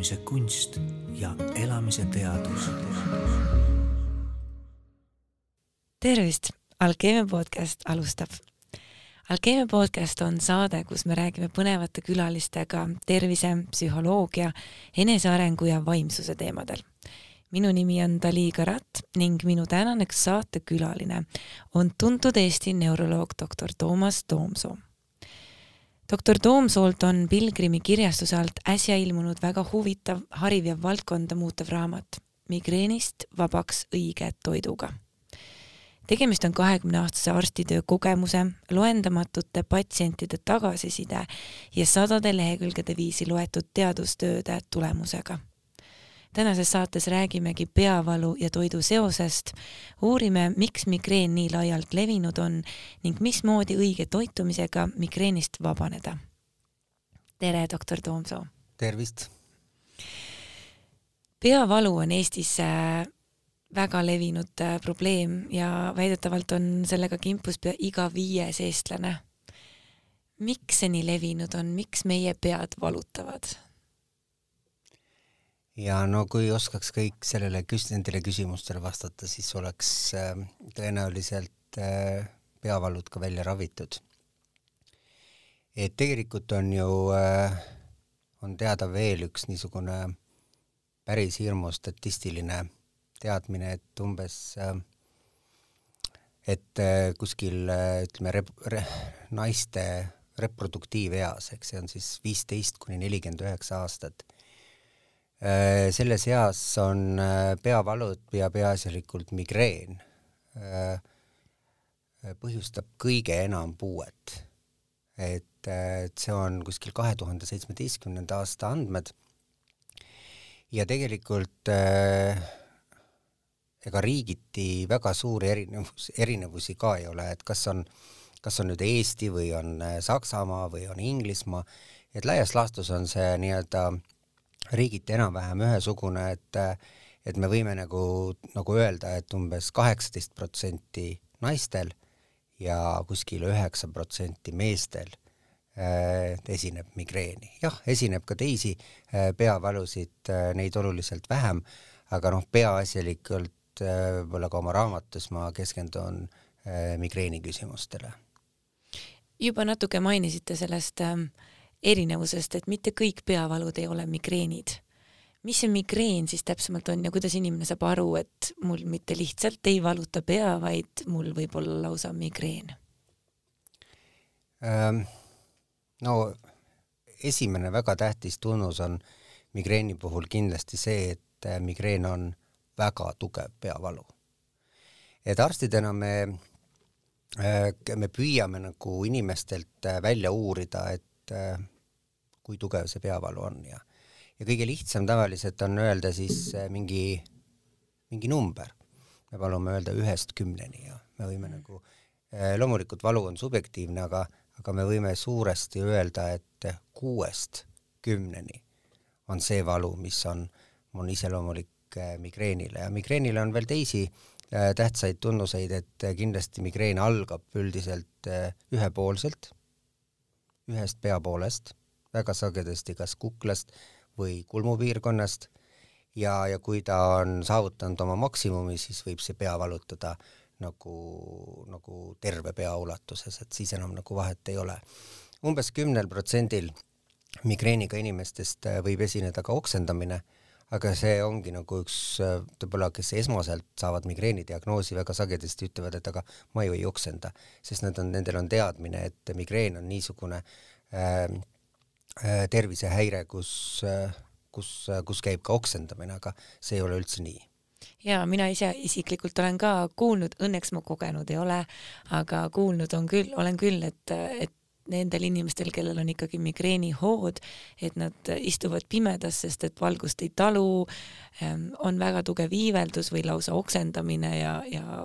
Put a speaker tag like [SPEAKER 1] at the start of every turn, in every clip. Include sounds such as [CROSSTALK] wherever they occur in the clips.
[SPEAKER 1] elamise kunst ja elamise teadus.
[SPEAKER 2] tervist, Alkeemia podcast alustab. Alkeemia podcast on saade, kus me räägime põnevate külalistega tervise, psühholoogia, enesearengu ja vaimsuse teemadel minu nimi on Dali Karat ning minu tänane saatekülaline on tuntud Eesti neuroloog doktor Toomas Toomsoo doktor Toomsoolt on Pilgrimi kirjastuse alt äsja ilmunud väga huvitav, hariv ja valdkonda muutev raamat Migreenist vabaks õige toiduga. tegemist on kahekümneaastase arstitöö kogemuse, loendamatute patsientide tagasiside ja sadade lehekülgede viisi loetud teadustööde tulemusega tänases saates räägimegi peavalu ja toidu seosest, uurime, miks migreen nii laialt levinud on ning mismoodi õige toitumisega migreenist vabaneda. tere, doktor Toomsoo!
[SPEAKER 3] tervist!
[SPEAKER 2] peavalu on Eestis äh, väga levinud äh, probleem ja väidetavalt on sellega kimpus pea iga viies eestlane. miks see nii levinud on, miks meie pead valutavad?
[SPEAKER 3] Ja no kui oskaks kõik sellele küs-, nendele küsimustele vastata, siis oleks äh, tõenäoliselt äh, peavalud ka välja ravitud. et tegelikult on ju äh,, on teada veel üks niisugune päris hirmus statistiline teadmine, et umbes et kuskil ütleme rep-, re, naiste reproduktiiveas, eks see on siis viisteist kuni nelikümmend üheksa aastat Äh, selles eas on äh, peavalud ja peaasjalikult migreen äh, põhjustab kõige enam puuet. et, et see on kuskil kahe tuhande seitsmeteistkümnenda aasta andmed. Ja tegelikult ega riigiti väga suuri erinevus, erinevusi ka ei ole, et kas on, kas on nüüd Eesti või on Saksamaa või on Inglismaa, et laias laastus on see nii-öelda äh, riigiti enam-vähem ühesugune, et et me võime nagu, nagu öelda, et umbes kaheksateist protsenti naistel ja kuskil üheksa protsenti meestel äh, esineb migreeni. jah, esineb ka teisi äh, peavalusid äh,, neid oluliselt vähem, aga noh, peaasjalikult võib-olla ka oma raamatus ma keskendun migreeni küsimustele.
[SPEAKER 2] juba natuke mainisite sellest äh, erinevusest, et mitte kõik peavalud ei ole migreenid. mis see migreen siis täpsemalt on ja kuidas inimene saab aru, et mul mitte lihtsalt ei valuta pea, vaid mul võib olla lausa migreen
[SPEAKER 3] ähm,? no esimene väga tähtis tunnus on migreeni puhul kindlasti see, et äh, migreen on väga tugev peavalu. et arstidena me äh, me püüame nagu inimestelt äh, välja uurida, et et kui tugev see peavalu on ja, ja kõige lihtsam tavaliselt on öelda siis äh, mingi, mingi number. me palume öelda ühest kümneni ja me võime mm. nagu, äh, loomulikult valu on subjektiivne, aga, aga me võime suuresti öelda, et kuuest kümneni on see valu, mis on, on iseloomulik äh, migreenile ja migreenile on veel teisi tähtsaid tunnuseid, et kindlasti migreen algab üldiselt ühepoolselt ühest peapoolest, väga sagedasti kas kuklast või kulmupiirkonnast ja, ja kui ta on saavutanud oma maksimumi, siis võib see pea valutada nagu, nagu terve pea ulatuses, et siis enam nagu vahet ei ole. umbes kümnel protsendil migreeniga inimestest võib esineda ka oksendamine aga see ongi nagu üks võib-olla, kes esmaselt saavad migreeni diagnoosi, väga sagedasti ütlevad, et aga ma ju ei oksenda, sest nad on, nendel on teadmine, et migreen on niisugune äh, äh, tervisehäire, kus äh,, kus, kus käib ka oksendamine, aga see ei ole üldse nii.
[SPEAKER 2] Ja mina ise isiklikult olen ka kuulnud, õnneks ma kogenud ei ole, aga kuulnud on küll, olen küll, et, et nendel inimestel, kellel on ikkagi migreenihood, et nad istuvad pimedas, sest et valgust ei talu, ähm, on väga tugev iiveldus või lausa oksendamine ja, ja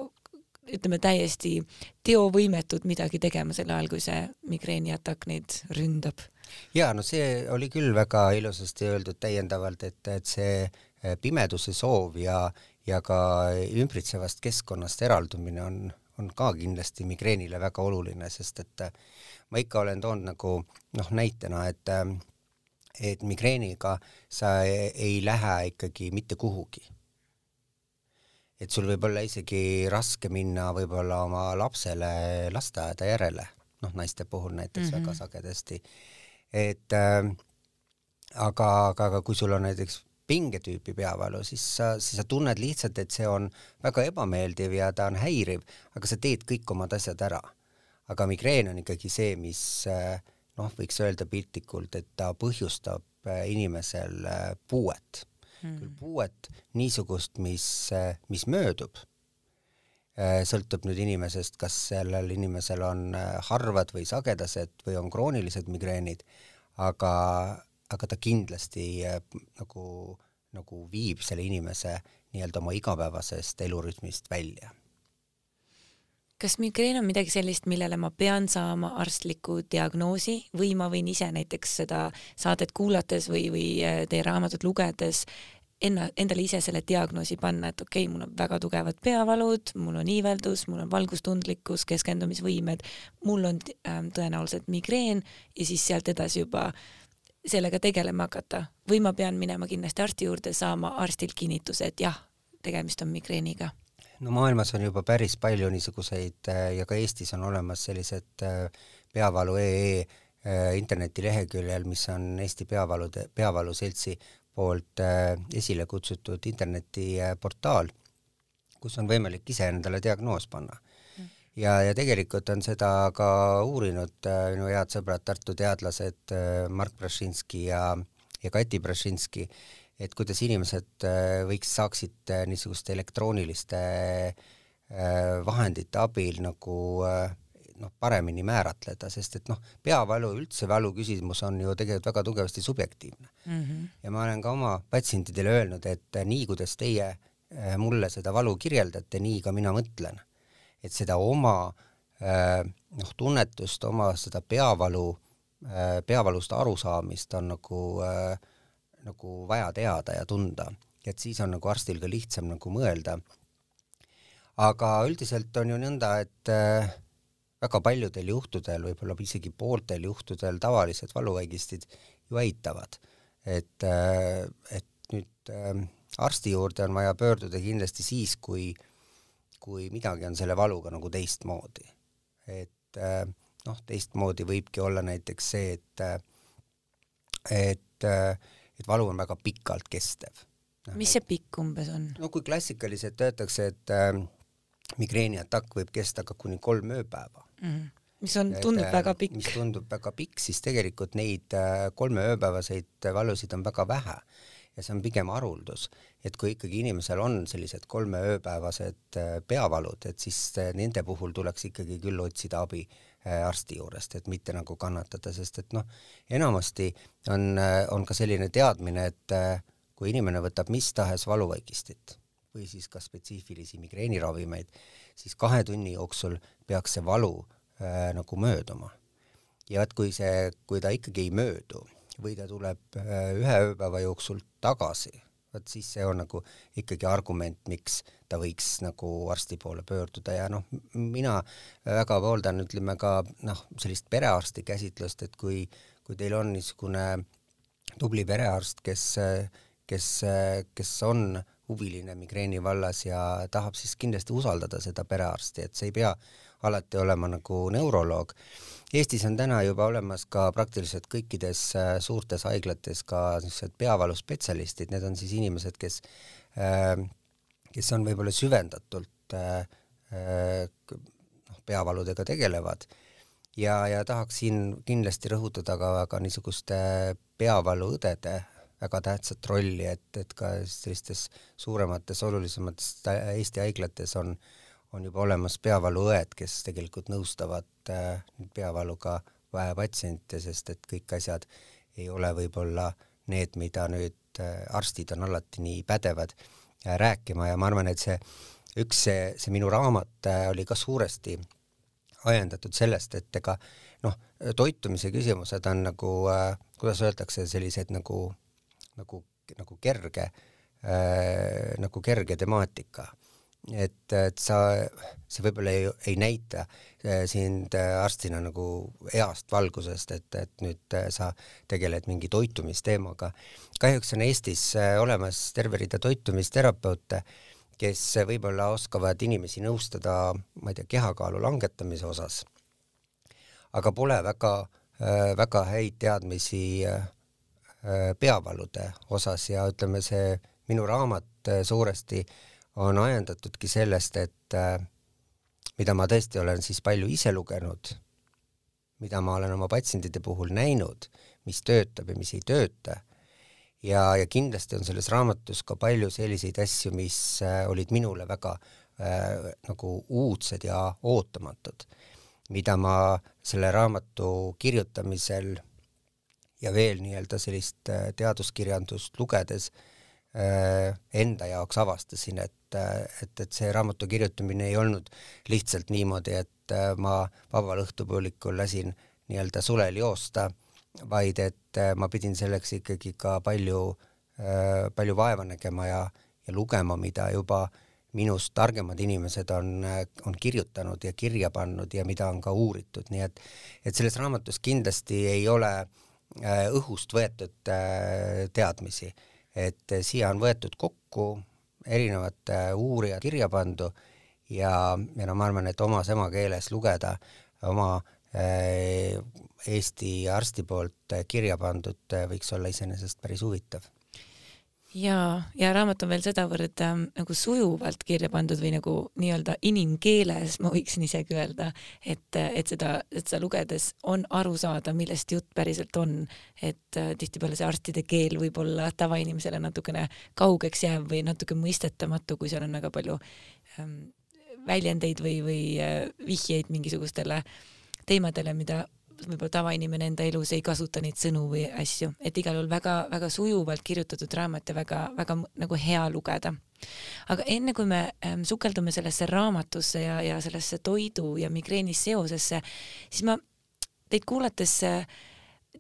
[SPEAKER 2] ütleme täiesti teovõimetud midagi tegema sel ajal, kui see migreeniatakk neid ründab.
[SPEAKER 3] ja no see oli küll väga ilusasti öeldud täiendavalt, et, et see äh, pimeduse soov ja, ja ka ümbritsevast keskkonnast eraldumine on, on ka kindlasti migreenile väga oluline, sest et äh, ma ikka olen toonud nagu noh, näitena, et et migreeniga sa ei, ei lähe ikkagi mitte kuhugi. et sul võib olla isegi raske minna võib-olla oma lapsele lasteaeda järele, noh, naiste puhul näiteks mm -hmm. väga sagedasti. et äh, aga, aga, aga kui sul on näiteks pingetüüpi peavalu, siis sa, siis sa tunned lihtsalt, et see on väga ebameeldiv ja ta on häiriv, aga sa teed kõik omad asjad ära. Aga migreen on ikkagi see, mis noh, võiks öelda piltlikult, et ta põhjustab äh, inimesel äh, puuet hmm.. küll puuet niisugust, mis, mis möödub, sõltub nüüd inimesest, kas sellel inimesel on harvad või sagedased või on kroonilised migreenid, aga aga ta kindlasti nagu, nagu viib selle inimese nii-öelda oma igapäevasest elurütmist välja.
[SPEAKER 2] Kas migreen on midagi sellist, millele ma pean saama arstliku diagnoosi või ma võin ise näiteks seda saadet kuulates või, või äh, teie raamatut lugedes enna, endale ise selle diagnoosi panna, et okei okay,, mul on väga tugevad peavalud, mul on iiveldus, mul on valgustundlikkus, keskendumisvõimed, mul on äh, tõenäoliselt migreen ja siis sealt edasi juba sellega tegelema hakata või ma pean minema kindlasti arsti juurde, saama arstilt kinnituse, et jah, tegemist on migreeniga?
[SPEAKER 3] No maailmas on juba päris palju niisuguseid äh, ja ka Eestis on olemas sellised äh, peavalu ee äh, internetileheküljel, mis on Eesti Peavalude, Peavalu Seltsi poolt esile kutsutud internetiportaal, kus on võimalik ise endale diagnoos panna. Ja, ja tegelikult on seda ka uurinud minu head sõbrad, Tartu teadlased Mark Brašinski ja, ja Kati Brašinski, et kuidas inimesed äh, võiks, saaksid niisuguste elektrooniliste vahendite abil nagu noh, paremini määratleda, sest et noh, peavalu, üldse valu küsimus on ju tegelikult väga tugevasti subjektiivne mm. -hmm. ja ma olen ka oma patsientidele öelnud, et nii, kuidas teie mulle seda valu kirjeldate, nii ka mina mõtlen et seda oma äh, noh, tunnetust, oma seda peavalu, äh, peavalust arusaamist on nagu, äh, nagu vaja teada ja tunda, et siis on nagu arstil ka lihtsam nagu mõelda. aga üldiselt on ju nõnda, et väga paljudel juhtudel, võib-olla isegi pooltel juhtudel tavalised valuvaigistid ju eitavad, et, et nüüd arsti juurde on vaja pöörduda kindlasti siis, kui äh, kui midagi on selle valuga nagu teistmoodi. et äh, noh, teistmoodi võibki olla näiteks see, et äh, et, äh, et valu on väga pikalt kestev
[SPEAKER 2] no,. mis see pikk umbes on?
[SPEAKER 3] no kui klassikaliselt öeldakse, et äh, migreeniatakk võib kesta ka kuni kolm ööpäeva mm.
[SPEAKER 2] mis on, tundub et, väga pikk.
[SPEAKER 3] mis tundub väga pikk, siis tegelikult neid kolme ööpäevaseid valusid on väga vähe ja see on pigem haruldus, et kui ikkagi inimesel on sellised kolme ööpäevased äh, peavalud, et siis äh, nende puhul tuleks ikkagi küll otsida abi äh, arsti juurest, et mitte nagu kannatada, sest et noh, enamasti on, on ka selline teadmine, et kui inimene võtab mis tahes valuvaigistit või siis ka spetsiifilisi migreeniravimeid, siis kahe tunni jooksul peaks see valu äh, nagu mööduma. ja et kui see, kui ta ikkagi ei möödu või ta tuleb ühe ööpäeva jooksul tagasi, vot siis see on nagu ikkagi argument, miks ta võiks nagu arsti poole pöörduda ja noh, mina väga pooldan, ütleme ka noh, sellist perearsti käsitlust, et kui, kui teil on niisugune tubli perearst, kes, kes, kes on huviline migreeni vallas ja tahab siis kindlasti usaldada seda perearsti, et see ei pea alati olema nagu neuroloog. Eestis on täna juba olemas ka praktiliselt kõikides äh, suurtes haiglates ka niisugused peavaluspetsialistid, need on siis inimesed, kes, äh, kes on võib-olla süvendatult äh, noh, peavaludega tegelevad. Ja, ja tahaks siin kindlasti rõhutada ka, ka niisuguste peavaluõdede väga tähtsat rolli, et, et ka sellistes suuremates, olulisemates Eesti haiglates on äh, on juba olemas peavaluõed, kes tegelikult nõustavad äh, peavaluga patsiente, sest et kõik asjad ei ole võib-olla need, mida nüüd äh, arstid on alati nii pädevad äh, rääkima. Ja ma arvan, et see üks see, see minu raamat oli ka suuresti ajendatud sellest, et ega noh, toitumise küsimused on nagu äh,, kuidas öeldakse, sellised nagu, nagu, nagu kerge äh,, nagu kerge temaatika et, et sa, see võib-olla ei, ei näita äh, sind äh, arstina nagu heast valgusest, et, et nüüd äh, sa tegeled mingi toitumisteemaga. kahjuks on Eestis olemas terve rida toitumisterapeute, kes võib-olla oskavad inimesi nõustada, ma ei tea, kehakaalu langetamise osas, aga pole väga, väga häid teadmisi peavalude osas ja ütleme, see minu raamat suuresti äh, on ajendatudki sellest, et äh, mida ma tõesti olen siis palju ise lugenud, mida ma olen oma patsientide puhul näinud, mis töötab ja mis ei tööta, ja, ja kindlasti on selles raamatus ka palju selliseid asju, mis äh, olid minule väga äh, nagu uudsed ja ootamatud, mida ma selle raamatu kirjutamisel ja veel nii-öelda sellist äh, teaduskirjandust lugedes äh, enda jaoks avastasin, et et, et, et see raamatu kirjutamine ei olnud lihtsalt niimoodi, et äh, ma vabal õhtupoolikul lasin nii-öelda sulel joosta, vaid et äh, ma pidin selleks ikkagi ka palju, äh, palju vaeva nägema ja, ja lugema, mida juba minust targemad inimesed on, on kirjutanud ja kirja pannud ja mida on ka uuritud, nii et, et selles raamatus kindlasti ei ole õhust võetud teadmisi, et siia on võetud kokku erinevate uurijad kirja pandu ja, ja no ma arvan, et omas emakeeles lugeda oma äh, Eesti arsti poolt kirja pandud võiks olla iseenesest päris huvitav
[SPEAKER 2] ja, ja raamat on veel sedavõrd ähm, nagu sujuvalt kirja pandud või nagu nii-öelda inimkeeles, ma võiksin isegi öelda, et, et seda, et seda lugedes on aru saada, millest jutt päriselt on, et äh, tihtipeale see arstide keel võib olla tavainimesele natukene kaugeks jääv või natuke mõistetamatu, kui seal on väga palju ähm, väljendeid või, või äh, vihjeid mingisugustele teemadele, mida võib-olla tavainimene enda elus ei kasuta neid sõnu või asju, et igal juhul väga-väga sujuvalt kirjutatud raamat ja väga-väga nagu hea lugeda. aga enne kui me ähm, sukeldume sellesse raamatusse ja, ja sellesse toidu ja migreeni seosesse, siis ma teid kuulates äh,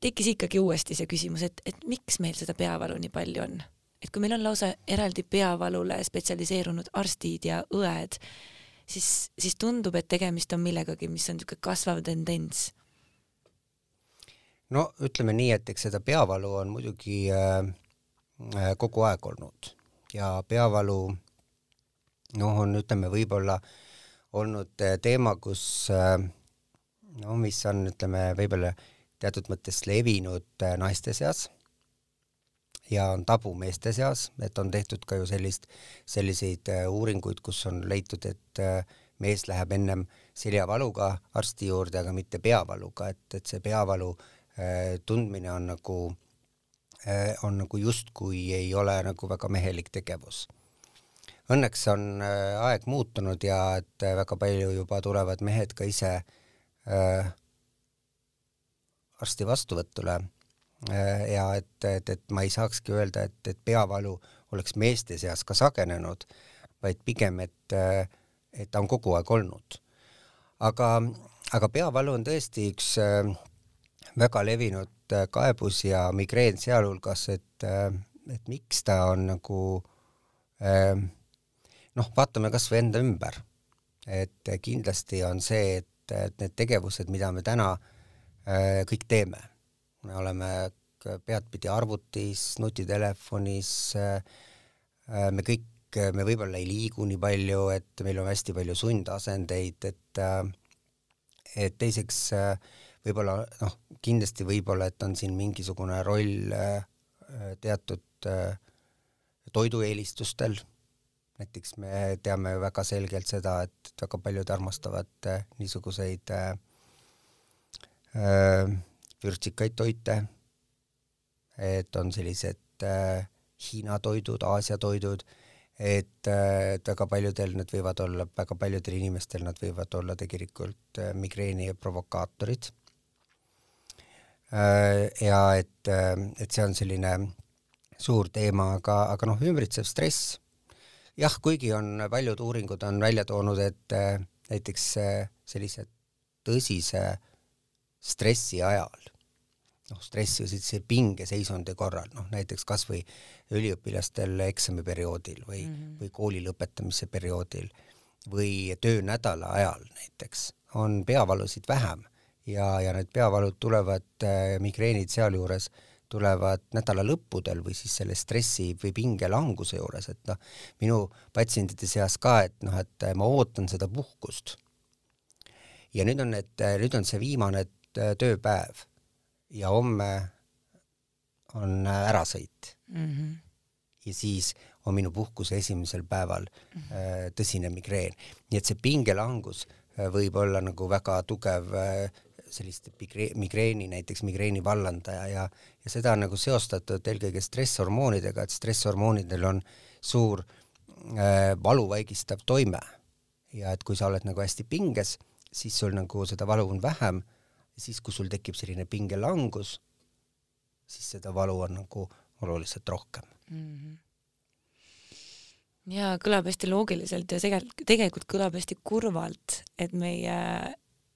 [SPEAKER 2] tekkis ikkagi uuesti see küsimus, et, et miks meil seda peavalu nii palju on? et kui meil on lausa eraldi peavalule spetsialiseerunud arstid ja õed, siis, siis tundub, et tegemist on millegagi, mis on niisugune kasvav tendents
[SPEAKER 3] no ütleme nii, et eks seda peavalu on muidugi äh, äh, kogu aeg olnud. Ja peavalu noh, on ütleme võib-olla olnud äh, teema, kus no mis on, ütleme võib-olla teatud mõttes levinud naiste seas ja on tabu meeste seas, et on tehtud ka ju sellist, selliseid uuringuid, kus on leitud, et mees läheb ennem seljavaluga arsti juurde, aga mitte peavaluga, et, et see peavalu Äh, tundmine on nagu, äh, on nagu justkui ei ole nagu väga mehelik tegevus. Õnneks on äh, aeg muutunud ja et väga palju juba tulevad mehed ka ise äh, arsti vastuvõtule äh, ja et, et, et ma ei saakski öelda, et, et peavalu oleks meeste seas ka sagenenud, vaid pigem, et, et ta on kogu aeg olnud. aga, aga peavalu on tõesti üks äh, väga levinud äh, kaebus ja migreen sealhulgas, et, äh, et miks ta on nagu ähm, noh, vaatame kas või enda ümber. et kindlasti on see, et, et need tegevused, mida me täna äh, kõik teeme, me oleme peadpidi arvutis, nutitelefonis, me kõik, me võib-olla ei liigu nii palju, et meil on hästi palju sundasendeid, et et teiseks võib-olla noh, kindlasti võib-olla, et on siin mingisugune roll äh, teatud äh, toidueelistustel, näiteks me teame väga selgelt seda, et väga paljud armastavad äh, niisuguseid vürtsikaid toite, et on sellised Hiina toidud, Aasia toidud, et, et väga paljudel need võivad olla, väga paljudel inimestel nad võivad olla tegelikult migreeni provokaatorid ja et, äh, et see on selline suur teema, aga, aga noh, ümbritsev stress, jah, kuigi on paljud uuringud on välja toonud, et äh, näiteks sellise tõsise stressi ajal noh, stressi või sellise pingeseisundi korral, noh näiteks kasvõi üliõpilastel eksamiperioodil või mm, -hmm. või kooli lõpetamise perioodil või töönädala ajal näiteks on peavalusid vähem ja, ja need peavalud tulevad äh,, migreenid sealjuures tulevad nädala lõppudel või siis selle stressi või pingelanguse juures, et noh, minu patsientide seas ka, et noh, et ma ootan seda puhkust. ja nüüd on need, nüüd on see viimane äh, tööpäev ja homme on ärasõit mm. -hmm. ja siis on minu puhkuse esimesel päeval -hmm. tõsine migreen, nii et see pingelangus äh, võib olla nagu väga tugev sellist migreeni, näiteks migreeni vallandaja ja, ja seda on nagu seostatud eelkõige stresshormoonidega, et stresshormoonidel on suur äh, valuvaigistav toime. ja et kui sa oled nagu hästi pinges, siis sul nagu seda valu on vähem, siis kui sul tekib selline pingelangus, siis seda valu on nagu oluliselt rohkem mm. -hmm
[SPEAKER 2] ja kõlab hästi loogiliselt ja tegelikult, tegelikult kõlab hästi kurvalt, et meie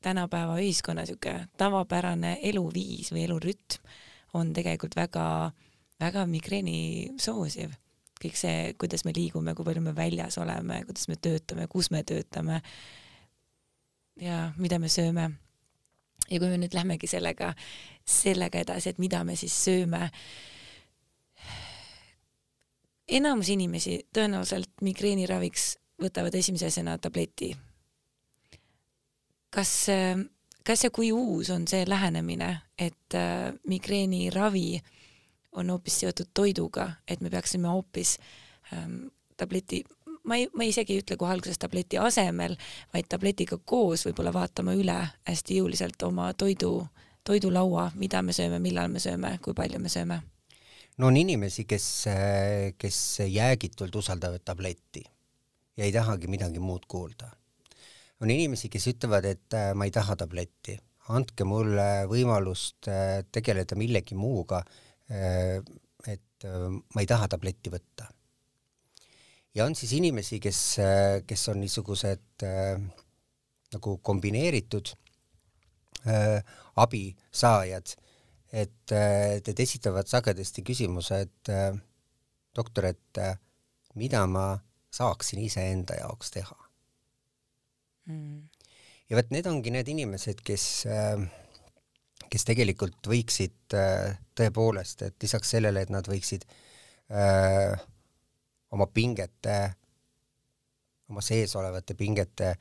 [SPEAKER 2] tänapäeva ühiskonna niisugune tavapärane eluviis või elurütm on tegelikult väga, väga migreeni soosiv. kõik see, kuidas me liigume, kui palju me väljas oleme, kuidas me töötame, kus me töötame ja mida me sööme. ja kui me nüüd lähmegi sellega, sellega edasi, et mida me siis sööme, enamus inimesi tõenäoliselt migreeniraviks võtavad esimese asjana tableti kas, kas ja kui uus on see lähenemine, et äh, migreeniravi on hoopis seotud toiduga, et me peaksime hoopis ähm, tableti, ma ei, ma isegi ei ütle kohe alguses tableti asemel, vaid tabletiga koos võib-olla vaatama üle hästi jõuliselt oma toidu, toidulaua, mida me sööme, millal me sööme, kui palju me sööme.
[SPEAKER 3] no on inimesi, kes, kes jäägitult usaldavad tabletti ja ei tahagi midagi muud kuulda on inimesi, kes ütlevad, et äh, ma ei taha tabletti, andke mulle võimalust äh, tegeleda millegi muuga, äh, et ma ei taha tabletti võtta. ja on siis inimesi, kes, kes on niisugused nagu kombineeritud abisaajad, et need esitavad sagedasti küsimuse, et doktor, et mida ma saaksin iseenda jaoks teha mm.. ja vot need ongi need inimesed, kes, äh, kes tegelikult võiksid äh, tõepoolest, et lisaks sellele, et nad võiksid öö, äh, oma pingete, oma sees olevate pingete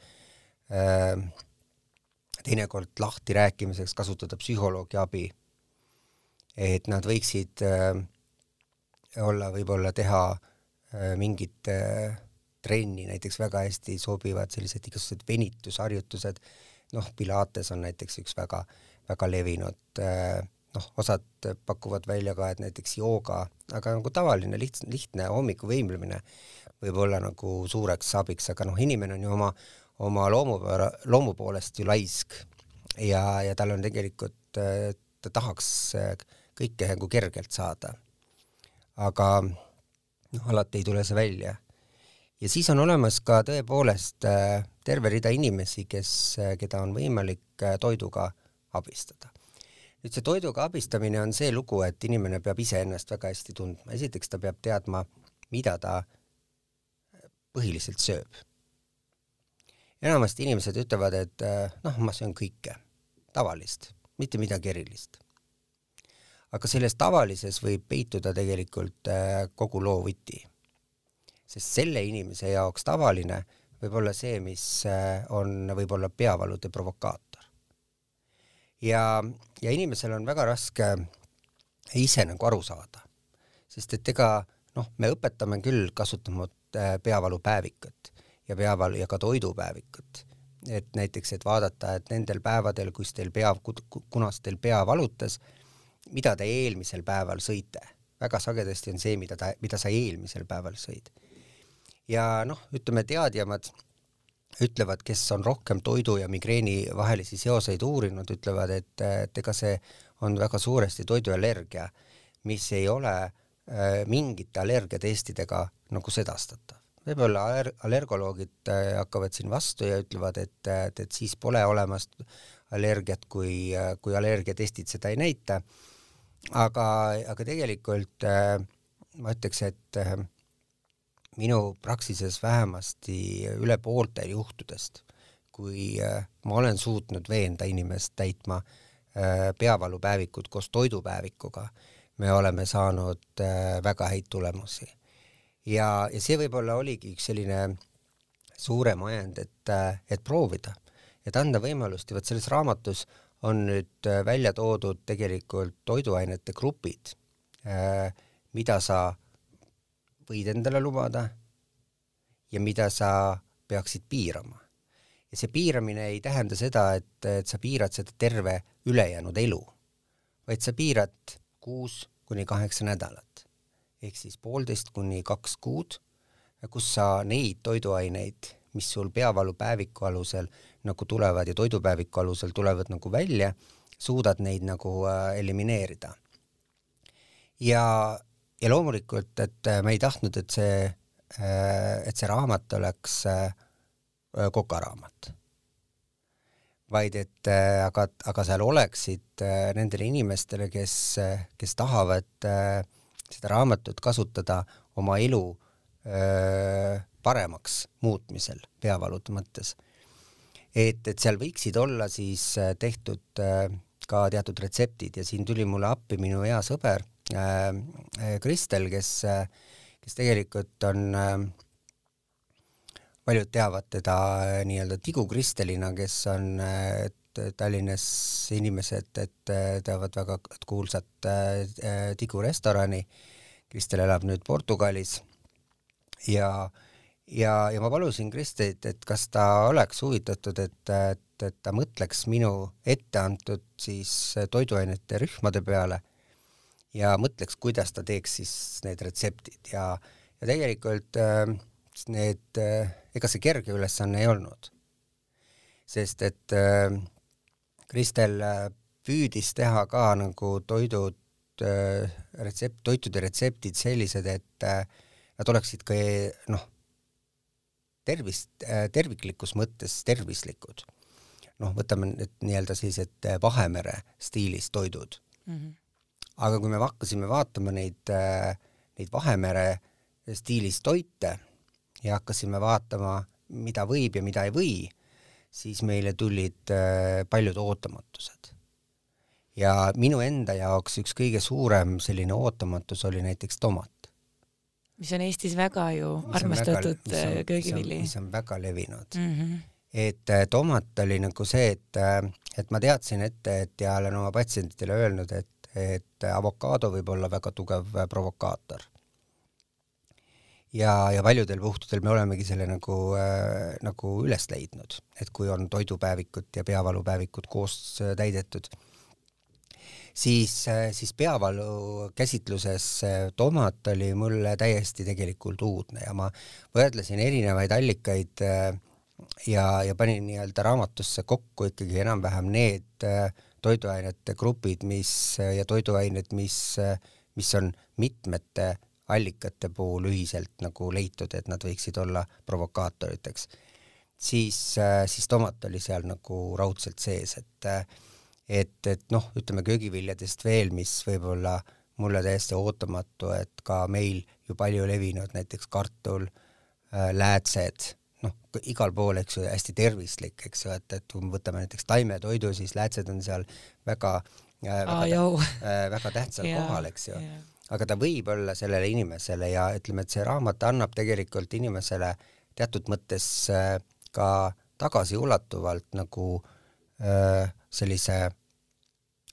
[SPEAKER 3] öö, teinekord lahtirääkimiseks kasutada psühholoogi abi. et nad võiksid öö, olla, võib-olla teha öö, mingit öö, trenni näiteks väga hästi sobivad sellised igasugused venitusharjutused, noh, pilates on näiteks üks väga, väga levinud, eh, noh, osad pakuvad välja ka, et näiteks jooga, aga nagu tavaline lihtne, lihtne hommikuvõimlemine võib olla nagu suureks abiks, aga noh, inimene on ju oma, oma loomu, loomu poolest ju laisk. Ja, ja tal on tegelikult, eh, ta tahaks kõike nagu kergelt saada. aga noh, alati ei tule see välja ja siis on olemas ka tõepoolest äh, terve rida inimesi, kes, äh, keda on võimalik äh, toiduga abistada. nüüd see toiduga abistamine on see lugu, et inimene peab iseennast väga hästi tundma, esiteks ta peab teadma, mida ta põhiliselt sööb. enamasti inimesed ütlevad, et noh, ma söön kõike, tavalist, mitte midagi erilist. aga selles tavalises võib peituda tegelikult kogu loo võti sest selle inimese jaoks tavaline võib olla see, mis äh, on võib-olla peavalude provokaator. ja, ja inimesel on väga raske ise nagu aru saada, sest et ega noh, me õpetame küll kasutama äh, peavalupäevikut ja peavalu ja ka toidupäevikut, et näiteks, et vaadata, et nendel päevadel, kus teil pea, kunas teil pea valutas, mida te eelmisel päeval sõite. väga sagedasti on see, mida ta, mida sa eelmisel päeval sõid ja noh, ütleme teadjamad ütlevad, kes on rohkem toidu ja migreeni vahelisi seoseid uurinud, ütlevad, et, et ega see on väga suuresti toiduallergia, mis ei ole äh, mingite allergiatestidega nagu sedastatav. võib-olla aller-, allergoloogid äh, hakkavad siin vastu ja ütlevad, et, et, et siis pole olemas allergiat, kui, kui allergiatestid seda ei näita, aga, aga tegelikult äh, ma ütleks, et äh, minu praksises vähemasti üle poolte juhtudest, kui äh, ma olen suutnud veenda inimest täitma äh, peavalupäevikut koos toidupäevikuga, me oleme saanud äh, väga häid tulemusi. ja, ja see võib-olla oligi üks selline suurem ajend, et, et proovida, et anda võimalust ja vot selles raamatus on nüüd välja toodud tegelikult toiduainete grupid, mida sa võid endale lubada ja mida sa peaksid piirama. ja see piiramine ei tähenda seda, et, et sa piirad seda terve ülejäänud elu, vaid sa piirad kuus kuni kaheksa nädalat ehk siis poolteist kuni kaks kuud, kus sa neid toiduaineid, mis sul peavalupäeviku alusel nagu tulevad ja toidupäeviku alusel tulevad nagu välja, suudad neid nagu äh, elimineerida. ja, ja loomulikult, et äh, me ei tahtnud, et see äh,, et see raamat oleks äh, kokaraamat. vaid et aga, aga seal oleksid nendele inimestele, kes, kes tahavad seda raamatut kasutada oma elu paremaks muutmisel peavalude mõttes. et, et seal võiksid olla siis tehtud ka teatud retseptid ja siin tuli mulle appi minu hea sõber Kristel, kes, kes tegelikult on äh, paljud teavad teda nii-öelda Tigu Kristelina, kes on äh, Tallinnas inimesed, et teavad väga kuulsat äh, Tigu restorani. Kristel elab nüüd Portugalis ja äh, ja, ja ma palusin Kristit, et kas ta oleks huvitatud, et, et, et ta mõtleks minu ette antud siis toiduainete rühmade peale ja mõtleks, kuidas ta teeks siis need retseptid ja, ja tegelikult äh, need äh,, ega see kerge ülesanne ei olnud. sest et äh, Kristel püüdis teha ka nagu toidud retsept, toitude retseptid sellised, et nad oleksid ka noh tervist, terviklikus mõttes tervislikud. noh, võtame need nii-öelda sellised Vahemere stiilis toidud mm. -hmm. Aga kui me hakkasime vaatama neid, äh, neid Vahemere stiilis toite ja hakkasime vaatama, mida võib ja mida ei või, siis meile tulid paljud ootamatused. ja minu enda jaoks üks kõige suurem selline ootamatus oli näiteks tomat
[SPEAKER 2] mis on Eestis väga ju armastatud äh, köögivili.
[SPEAKER 3] mis on väga levinud mm. -hmm. et äh, tomat oli nagu see, et, äh, et ma teadsin ette, et ja olen oma patsientidele öelnud, et, et avokaado võib olla väga tugev provokaator. ja, ja paljudel puhtudel me olemegi selle nagu äh,, nagu üles leidnud, et kui on toidupäevikut ja peavalupäevikut koos täidetud siis, äh, siis peavalu käsitluses äh, tomat oli mulle täiesti tegelikult uudne ja ma võrdlesin erinevaid allikaid äh, ja, ja panin nii-öelda raamatusse kokku ikkagi enam-vähem need toiduainete grupid, mis ja toiduained, mis, mis on mitmete allikate puhul ühiselt nagu leitud, et nad võiksid olla provokaatoriteks, siis, siis tomat oli seal nagu raudselt sees, et et, et noh, ütleme köögiviljadest veel, mis võib-olla mulle täiesti ootamatu, et ka meil ju palju levinud näiteks kartul läätsed, igal pool, eks ju, hästi tervislik, eks ju, et, et kui me võtame näiteks taimetoidu, siis läätsed on seal väga äh, väga, oh, [LAUGHS] äh, väga tähtsal yeah, kohal, eks ju yeah. aga ta võib olla sellele inimesele ja ütleme, et see raamat annab tegelikult inimesele teatud mõttes äh, ka tagasiulatuvalt nagu äh, sellise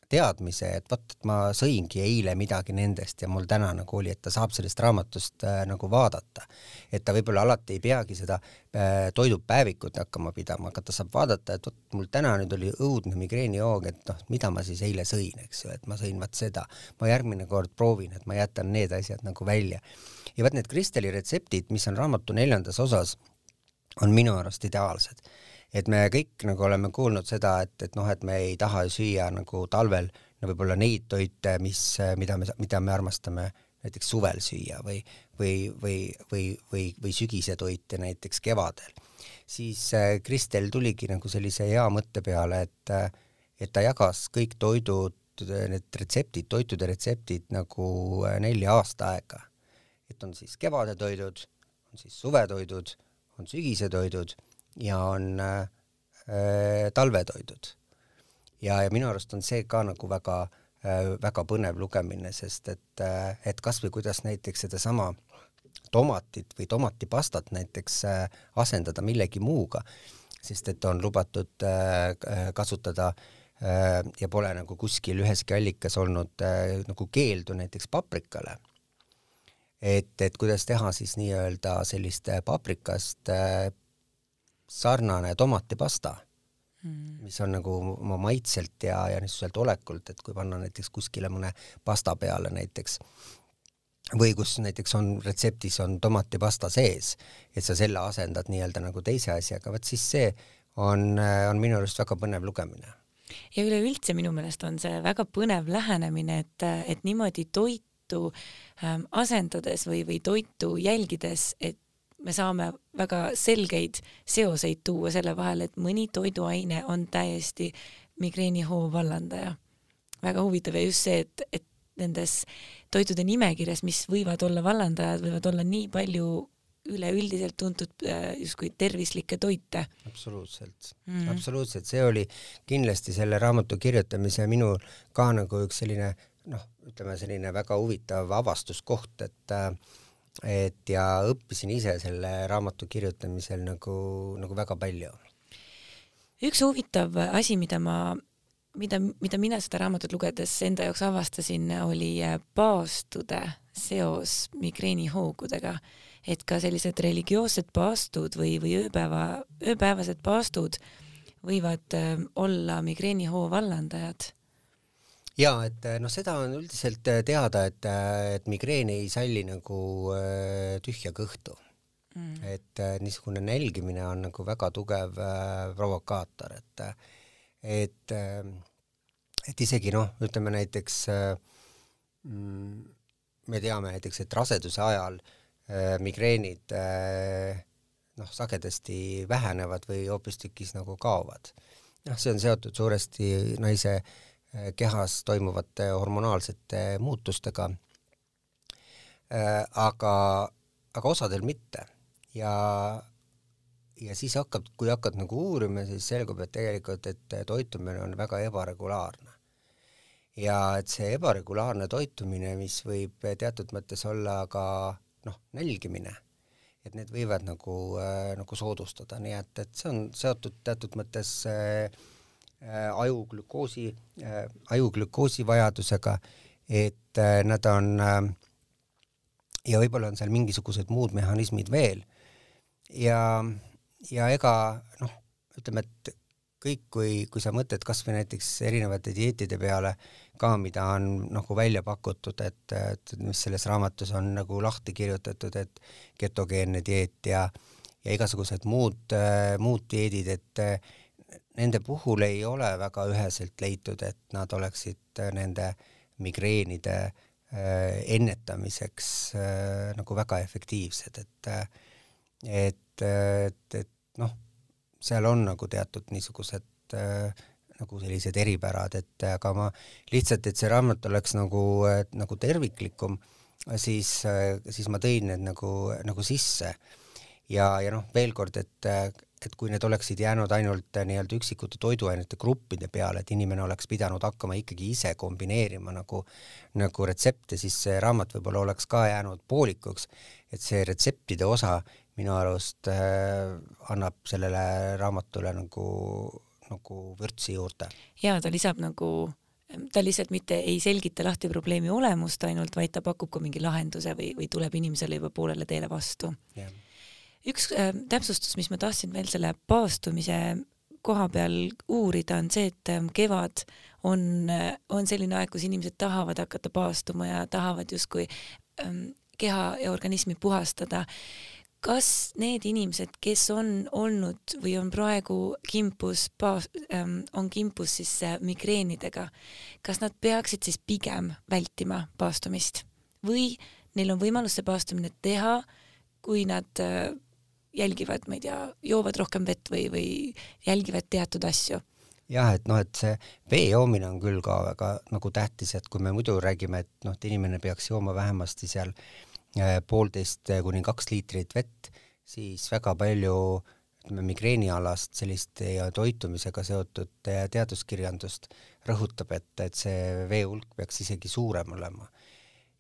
[SPEAKER 3] teadmise, et vot, et ma sõingi eile midagi nendest ja mul täna nagu oli, et ta saab sellest raamatust äh, nagu vaadata. et ta võib-olla alati ei peagi seda äh, toidupäevikut hakkama pidama, aga ta saab vaadata, et vot mul täna nüüd oli õudne migreenijoog, et noh, mida ma siis eile sõin, eks ju, et ma sõin vaat seda. ma järgmine kord proovin, et ma jätan need asjad nagu välja. ja vot need Kristeli retseptid, mis on raamatu neljandas osas, on minu arust ideaalsed et me kõik nagu oleme kuulnud seda, et, et noh, et me ei taha süüa nagu talvel no võib-olla neid toite, mis, mida me, mida me armastame näiteks suvel süüa või, või, või, või, või, või sügisetoite näiteks kevadel, siis Kristel tuligi nagu sellise hea mõtte peale, et, et ta jagas kõik toidud need retseptid, toitude retseptid nagu äh, nelja aasta aega. et on siis kevadetoidud, on siis suvetoidud, on sügisetoidud ja on äh, talvetoidud. ja, ja minu arust on see ka nagu väga äh,, väga põnev lugemine, sest et äh,, et kasvõi kuidas näiteks sedasama tomatit või tomatipastat näiteks äh, asendada millegi muuga, sest et on lubatud äh, kasutada äh, ja pole nagu kuskil üheski allikas olnud äh, nagu keeldu näiteks paprikale. et, et kuidas teha siis nii-öelda sellist paprikast äh, sarnane tomatipasta mm., mis on nagu oma maitselt ja, ja niisuguselt olekult, et kui panna näiteks kuskile mõne pasta peale näiteks või kus näiteks on retseptis on tomatipasta sees, et sa selle asendad nii-öelda nagu teise asjaga, vot siis see on, on minu arust väga põnev lugemine.
[SPEAKER 2] ja üleüldse minu meelest on see väga põnev lähenemine, et, et niimoodi toitu ähm, asendades või, või toitu jälgides, et me saame väga selgeid seoseid tuua selle vahel, et mõni toiduaine on täiesti migreenihoo vallandaja. väga huvitav ja just see, et, et nendes toitude nimekirjas, mis võivad olla vallandajad, võivad olla nii palju üleüldiselt tuntud äh, justkui tervislikke toite.
[SPEAKER 3] absoluutselt mm, -hmm. absoluutselt, see oli kindlasti selle raamatu kirjutamise minul ka nagu üks selline noh, ütleme selline väga huvitav avastuskoht, et äh, et ja õppisin ise selle raamatu kirjutamisel nagu, nagu väga palju.
[SPEAKER 2] üks huvitav asi, mida ma mida, mida mina seda raamatut lugedes enda jaoks avastasin, oli äh, paastude seos migreenihoogudega. et ka sellised religioossed paastud või, või ööpäeva, ööpäevased paastud võivad äh, olla migreenihoo vallandajad
[SPEAKER 3] ja et äh, noh, seda on üldiselt teada, et, et migreen ei salli nagu tühja kõhtu mm.. et niisugune nälgimine on nagu väga tugev provokaator, et et, et isegi noh, ütleme näiteks mm, me teame näiteks, et raseduse ajal migreenid noh, sagedasti vähenevad või hoopistükkis nagu kaovad. noh, see on seotud suuresti naise kehas toimuvate hormonaalsete muutustega. aga, aga osadel mitte ja ja siis hakkab, kui hakkad nagu uurima, siis selgub, et tegelikult, et toitumine on väga ebaregulaarne. ja et see ebaregulaarne toitumine, mis võib teatud mõttes olla ka noh, nälgimine, et need võivad nagu äh,, nagu soodustada, nii et, et see on seotud teatud mõttes äh, äh, ajuglükoosi äh,, ajuglükoosi vajadusega, et äh, nad on ja võib-olla on seal mingisugused muud mehhanismid veel. Ja ja ega noh, ütleme, et kõik, kui, kui sa mõtled kasvõi näiteks erinevate dieetide peale ka, mida on nagu välja pakutud, et, et mis selles raamatus on nagu lahti kirjutatud, et ketogeenne dieet ja ja igasugused muud, muud dieedid, et nende puhul ei ole väga üheselt leitud, et nad oleksid nende migreenide ennetamiseks nagu väga efektiivsed, et et, et, et noh, seal on nagu teatud niisugused äh, nagu sellised eripärad, et aga ma lihtsalt, et see raamat oleks nagu äh,, nagu terviklikum, siis äh,, siis ma tõin need nagu, nagu sisse. ja, ja noh, veel kord, et, et kui need oleksid jäänud ainult nii-öelda üksikute toiduainete gruppide peale, et inimene oleks pidanud hakkama ikkagi ise kombineerima nagu, nagu retsepte, siis see raamat võib-olla oleks ka jäänud poolikuks, et see retseptide osa minu arust äh, annab sellele raamatule nagu, nagu vürtsi juurde.
[SPEAKER 2] ja ta lisab nagu, ta lihtsalt mitte ei selgita lahti probleemi olemust ainult, vaid ta pakub ka mingi lahenduse või, või tuleb inimesele juba poolele teele vastu. Yeah.. Üks äh, täpsustus, mis ma tahtsin veel selle paastumise koha peal uurida, on see, et ähm, kevad on, äh, on selline aeg, kus inimesed tahavad hakata paastuma ja tahavad justkui ähm, keha ja organismi puhastada. Kas need inimesed, kes on olnud või on praegu kimpus, ähm, on kimpus siis äh, migreenidega, kas nad peaksid siis pigem vältima paastumist? Või neil on võimalus see paastumine teha, kui nad äh, jälgivad, ma ei tea, joovad rohkem vett või, või jälgivad teatud asju?
[SPEAKER 3] jah, et noh, et see vee joomine on küll ka väga nagu tähtis, et kui me muidu räägime, et noh, et inimene peaks jooma vähemasti seal äh, poolteist kuni kaks liitrit vett, siis väga palju ütleme, migreenialast sellist ja toitumisega seotud teaduskirjandust rõhutab, et, et see vee hulk peaks isegi suurem olema.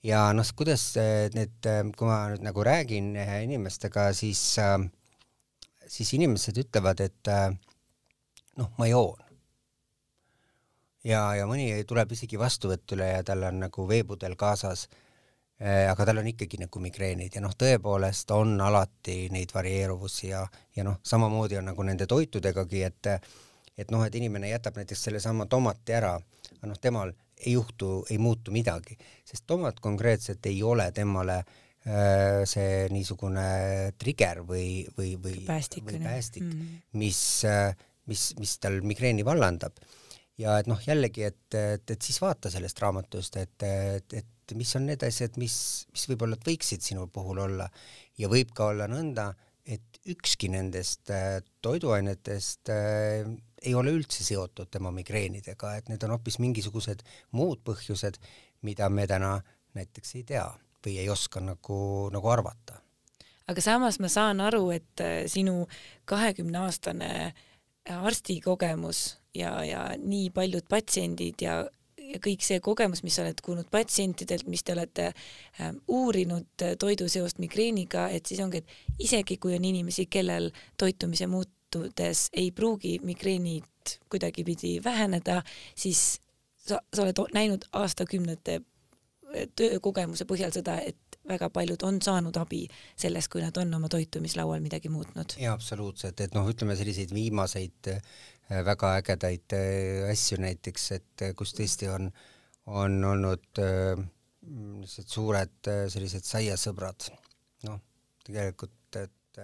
[SPEAKER 3] Ja noh, kuidas need, kui ma nüüd nagu räägin inimestega, siis, siis inimesed ütlevad, et noh, ma joon. Ja, ja mõni tuleb isegi vastuvõtule ja tal on nagu veepudel kaasas, eh, aga tal on ikkagi nagu migreenid ja noh, tõepoolest on alati neid varieeruvusi ja, ja noh, samamoodi on nagu nende toitudegagi, et et noh, et inimene jätab näiteks sellesama tomati ära, aga noh, temal ei juhtu, ei muutu midagi, sest tomat konkreetselt ei ole temale äh, see niisugune trigger või, või, või
[SPEAKER 2] päästik,
[SPEAKER 3] või päästik
[SPEAKER 2] mm, -hmm.
[SPEAKER 3] mis, äh, mis, mis tal migreeni vallandab. Ja et noh, jällegi, et, et, et siis vaata sellest raamatust, et, et, et mis on need asjad, mis, mis võib-olla võiksid sinu puhul olla. Ja võib ka olla nõnda, et ükski nendest äh, toiduainetest ei ole üldse seotud tema migreenidega, et need on hoopis mingisugused muud põhjused, mida me täna näiteks ei tea või ei oska nagu, nagu arvata.
[SPEAKER 2] aga samas ma saan aru, et äh, sinu kahekümne aastane arstikogemus ja, ja nii paljud patsiendid ja, ja kõik see kogemus, mis sa oled kuulnud patsientidelt, mis te olete äh, uurinud äh, toidu seost migreeniga, et siis ongi, et isegi kui on inimesi, kellel toitumise muutudes ei pruugi migreenid kuidagipidi väheneda, siis sa, sa oled näinud aastakümnete äh, töökogemuse põhjal seda, et väga paljud on saanud abi sellest, kui nad on oma toitumislaual midagi muutnud.
[SPEAKER 3] jaa, absoluutselt, et noh, ütleme selliseid viimaseid Äh, väga ägedaid äh, asju näiteks, et äh, kus tõesti on, on olnud sellised suured sellised saiasõbrad, noh, tegelikult, et,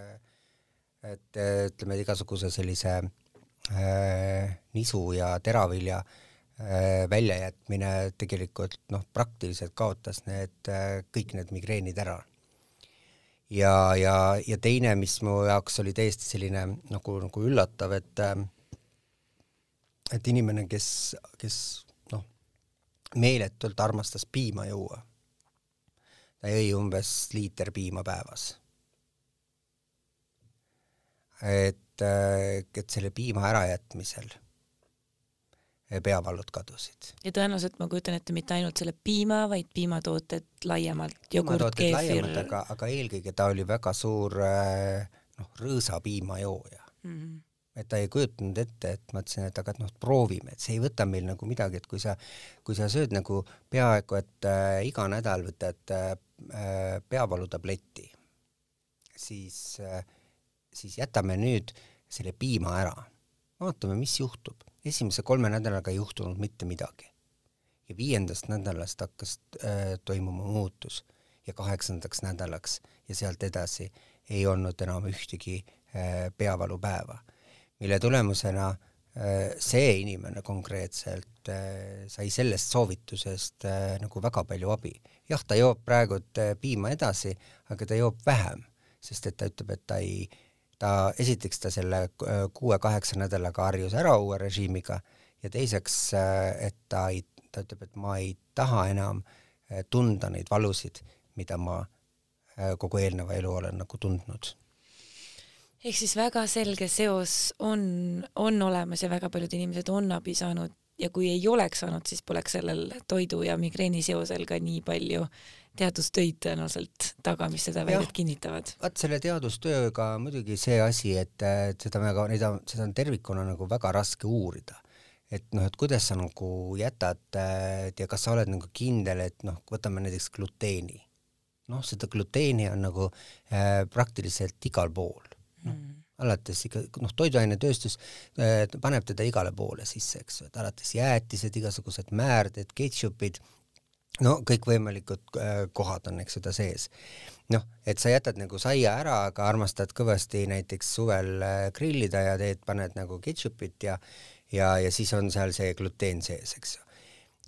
[SPEAKER 3] et ütleme, igasuguse sellise äh, nisu ja teravilja äh, väljajätmine tegelikult noh, praktiliselt kaotas need äh, kõik need migreenid ära ja, ja, ja teine, mis mu jaoks oli täiesti selline nagu, nagu üllatav, et et inimene, kes, kes noh, meeletult armastas piima juua, ta jõi umbes liiter piima päevas. Et, et selle piima ärajätmisel peavallud kadusid.
[SPEAKER 2] ja tõenäoliselt ma kujutan ette mitte ainult selle piima, vaid piimatooted laiemalt, jogurt, keefir.
[SPEAKER 3] aga, aga eelkõige ta oli väga suur noh, rõõsapiimajooja mm. -hmm et ta ei kujutanud ette, et ma ütlesin, et aga noh, proovime, et see ei võta meil nagu midagi, et kui sa, kui sa sööd nagu peaaegu et äh, iga nädal võtad äh, peavalutabletti, siis äh,, siis jätame nüüd selle piima ära. vaatame, mis juhtub. esimese kolme nädalaga ei juhtunud mitte midagi. ja viiendast nädalast hakkas äh, toimuma muutus ja kaheksandaks nädalaks ja sealt edasi ei olnud enam ühtegi äh, peavalupäeva mille tulemusena äh, see inimene konkreetselt äh, sai sellest soovitusest äh, nagu väga palju abi. jah, ta joob praegu piima edasi, aga ta joob vähem, sest et ta ütleb, et ta ei, ta esiteks ta selle kuue-kaheksa nädalaga harjus ära uue režiimiga ja teiseks, et ta ei, ta ütleb, et ma ei taha enam tunda neid valusid, mida ma kogu eelneva elu olen nagu tundnud.
[SPEAKER 2] Ehk siis väga selge seos on, on olemas ja väga paljud inimesed on abi saanud ja kui ei oleks saanud, siis poleks sellel toidu ja migreeni seosel ka nii palju teadustöid tõenäoliselt taga, mis seda väidet kinnitavad.
[SPEAKER 3] vaat selle teadustööga muidugi see asi, et, seda väga, neid on, seda on tervikuna nagu väga raske uurida. et noh, et kuidas sa nagu jätad ja kas sa oled nagu kindel, et noh, võtame näiteks gluteeni. noh, seda gluteeni on nagu äh, praktiliselt igal pool noh mm., alates ikka, noh, toiduainetööstus äh, paneb teda igale poole sisse, eks ju, et alates jäätised, igasugused määrded, ketšupid, no kõikvõimalikud äh, kohad on, eks ju, ta sees. noh, et sa jätad nagu saia ära, aga armastad kõvasti näiteks suvel äh, grillida ja teed, paned nagu ketšupit ja ja, ja siis on seal see gluteen sees, eks ju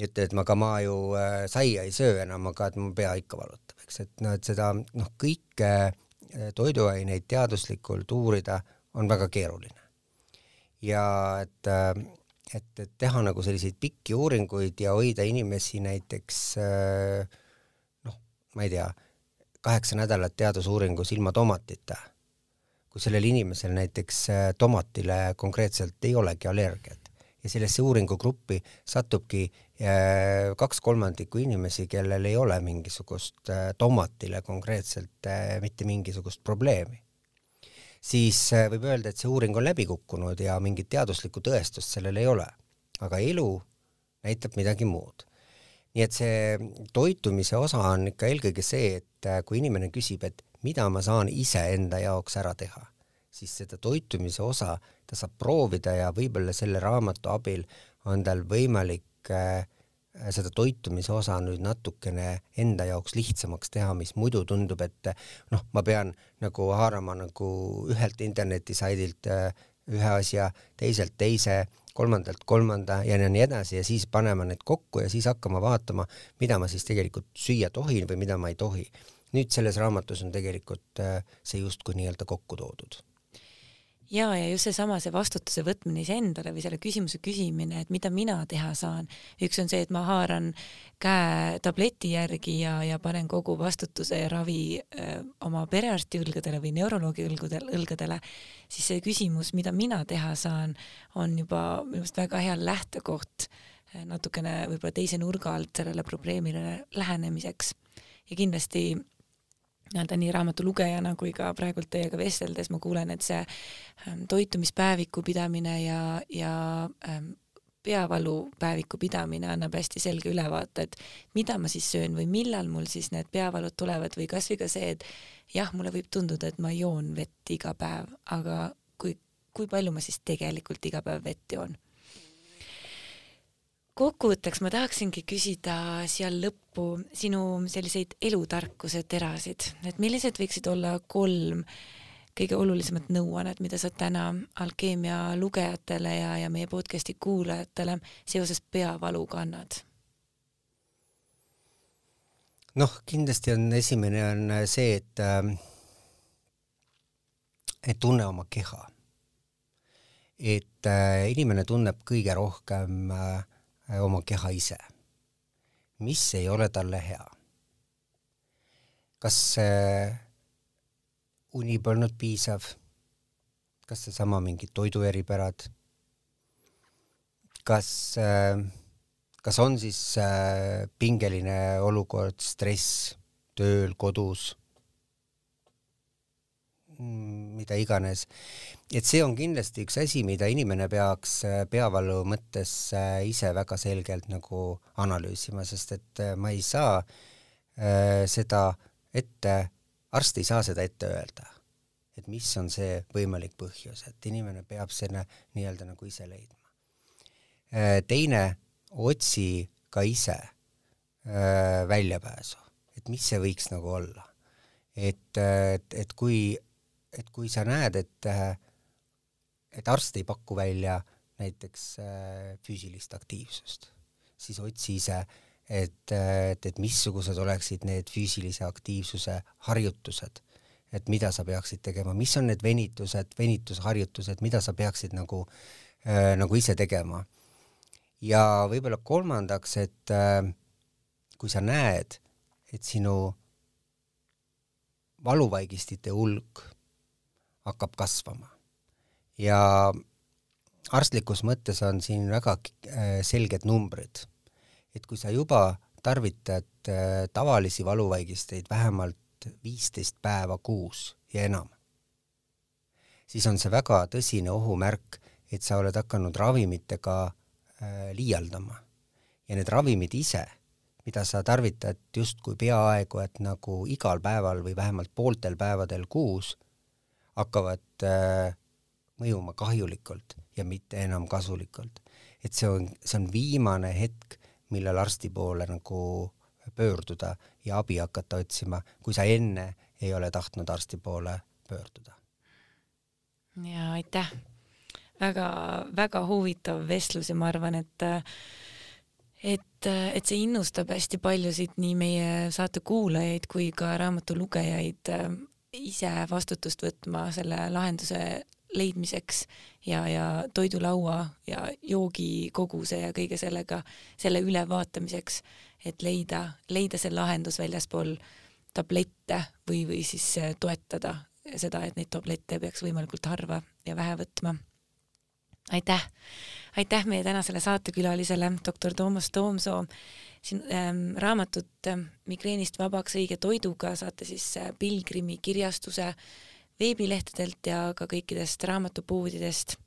[SPEAKER 3] ütle, et ma ka ma ju äh, saia ei söö enam, aga et mu pea ikka valutab, eks, et noh, et seda noh, kõike äh, toiduaineid teaduslikult uurida on väga keeruline. ja et, et, et teha nagu selliseid pikki uuringuid ja hoida inimesi näiteks noh, ma ei tea, kaheksa nädalat teadusuuringus ilma tomatita, kui sellel inimesel näiteks tomatile konkreetselt ei olegi allergiat ja sellesse uuringugruppi satubki kaks kolmandikku inimesi, kellel ei ole mingisugust tomatile konkreetselt mitte mingisugust probleemi siis äh, võib öelda, et see uuring on läbi kukkunud ja mingit teaduslikku tõestust sellel ei ole. aga elu näitab midagi muud. nii et see toitumise osa on ikka eelkõige see, et äh, kui inimene küsib, et mida ma saan iseenda jaoks ära teha, siis seda toitumise osa ta saab proovida ja võib-olla selle raamatu abil on tal võimalik äh, seda toitumise osa nüüd natukene enda jaoks lihtsamaks teha, mis muidu tundub, et noh, ma pean nagu haarama nagu ühelt internetisaidilt äh, ühe asja, teiselt teise, kolmandalt kolmanda ja nii edasi ja siis panema need kokku ja siis hakkama vaatama, mida ma siis tegelikult süüa tohin või mida ma ei tohi. nüüd selles raamatus on tegelikult äh, see justkui nii-öelda kokku toodud
[SPEAKER 2] ja, ja just seesama, see vastutuse võtmine iseendale või selle küsimuse küsimine, et mida mina teha saan. üks on see, et ma haaran käe tableti järgi ja, ja panen kogu vastutuse ja ravi öö, oma perearsti õlgadele või neuroloogi õlgadele, õlgadele, siis see küsimus, mida mina teha saan, on juba minu meelest väga hea lähtekoht natukene võib-olla teise nurga alt sellele probleemile lähenemiseks. ja kindlasti nii-öelda nii raamatu lugejana kui ka praegult teiega vesteldes ma kuulen, et see ähm, toitumispäeviku pidamine ja, ja ähm, peavalupäeviku pidamine annab hästi selge ülevaate, et mida ma siis söön või millal mul siis need peavalud tulevad või kasvõi ka see, et jah, mulle võib tunduda, et ma joon vett iga päev, aga kui, kui palju ma siis tegelikult iga päev vett joon kokkuvõtteks ma tahaksingi küsida siia lõppu sinu selliseid elutarkuse terasid, et millised võiksid olla kolm kõige olulisemat nõuannet, mida sa täna alkeemia lugejatele ja, ja meie podcasti kuulajatele seoses peavaluga annad?
[SPEAKER 3] noh, kindlasti on esimene on see, et äh, et tunne oma keha. et äh, inimene tunneb kõige rohkem äh, Äh, oma keha ise, mis ei ole talle hea. kas äh, uni polnud piisav, kas seesama mingid toidueripärad, kas äh, kas on siis äh, pingeline olukord, stress tööl, kodus mida iganes. et see on kindlasti üks asi, mida inimene peaks äh, peavalu mõttes äh, ise väga selgelt nagu analüüsima, sest et äh, ma ei saa seda ette, arst ei saa seda ette öelda, et mis on see võimalik põhjus, et inimene peab selle nii-öelda nagu ise leidma teine, otsi ka ise väljapääsu, et mis see võiks nagu olla. et, et, et kui et kui sa näed, et, äh, et arst ei paku välja näiteks äh, füüsilist aktiivsust, siis otsi ise, et, et, et missugused oleksid need füüsilise aktiivsuse harjutused, et mida sa peaksid tegema, mis on need venitused, venitusharjutused, mida sa peaksid nagu äh,, nagu ise tegema. ja võib-olla kolmandaks, et kui sa näed, et sinu valuvaigistite hulk hakkab kasvama. ja arstlikus mõttes on siin väga äh, selged numbrid. et kui sa juba tarvitad äh, tavalisi valuvaigisteid vähemalt viisteist päeva kuus ja enam, siis on see väga tõsine ohumärk, et sa oled hakanud ravimitega äh, liialdama. ja need ravimid ise, mida sa tarvitad justkui peaaegu et nagu igal päeval või vähemalt pooltel päevadel kuus, hakkavad äh, mõjuma kahjulikult ja mitte enam kasulikult. et see on, see on viimane hetk, millal arsti poole nagu pöörduda ja abi hakata otsima, kui sa enne ei ole tahtnud arsti poole pöörduda.
[SPEAKER 2] ja aitäh, väga-väga huvitav vestlus ja ma arvan, et et, et see innustab hästi paljusid nii meie saate kuulajaid kui ka raamatu lugejaid ise vastutust võtma selle lahenduse leidmiseks ja, ja toidulaua ja joogikoguse ja kõige sellega, selle ülevaatamiseks, et leida, leida see lahendus väljaspool tablette või, või siis toetada seda, et neid tablette peaks võimalikult harva ja vähe võtma. Aitäh, aitäh meie tänasele saatekülalisele, doktor Toomas Toomsoo. siin ähm, raamatut ähm, Migreenist vabaks õige toiduga saate siis äh, Pilgrimi kirjastuse veebilehtedelt ja ka kõikidest raamatupoodidest.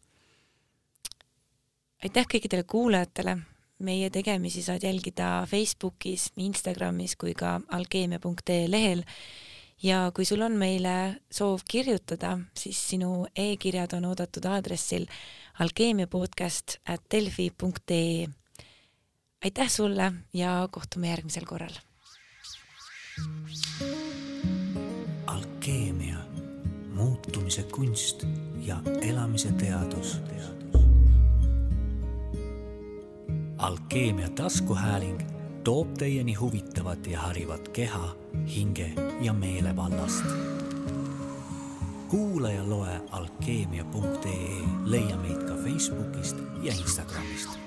[SPEAKER 2] aitäh kõikidele kuulajatele meie tegemisi saad jälgida Facebookis, Instagramis kui ka alkeemia.ee lehel ja kui sul on meile soov kirjutada, siis sinu e-kirjad on oodatud aadressil alkeemiapodcast at delfi.ee. aitäh sulle ja kohtume järgmisel korral.
[SPEAKER 1] alkeemia, muutumise kunst ja elamise teadus. alkeemia taskuhääling toob teieni huvitavat ja harivat keha, hinge ja meele vallast. Kuula ja loe alkeemia.ee, leia meid ka Facebookist ja Instagramist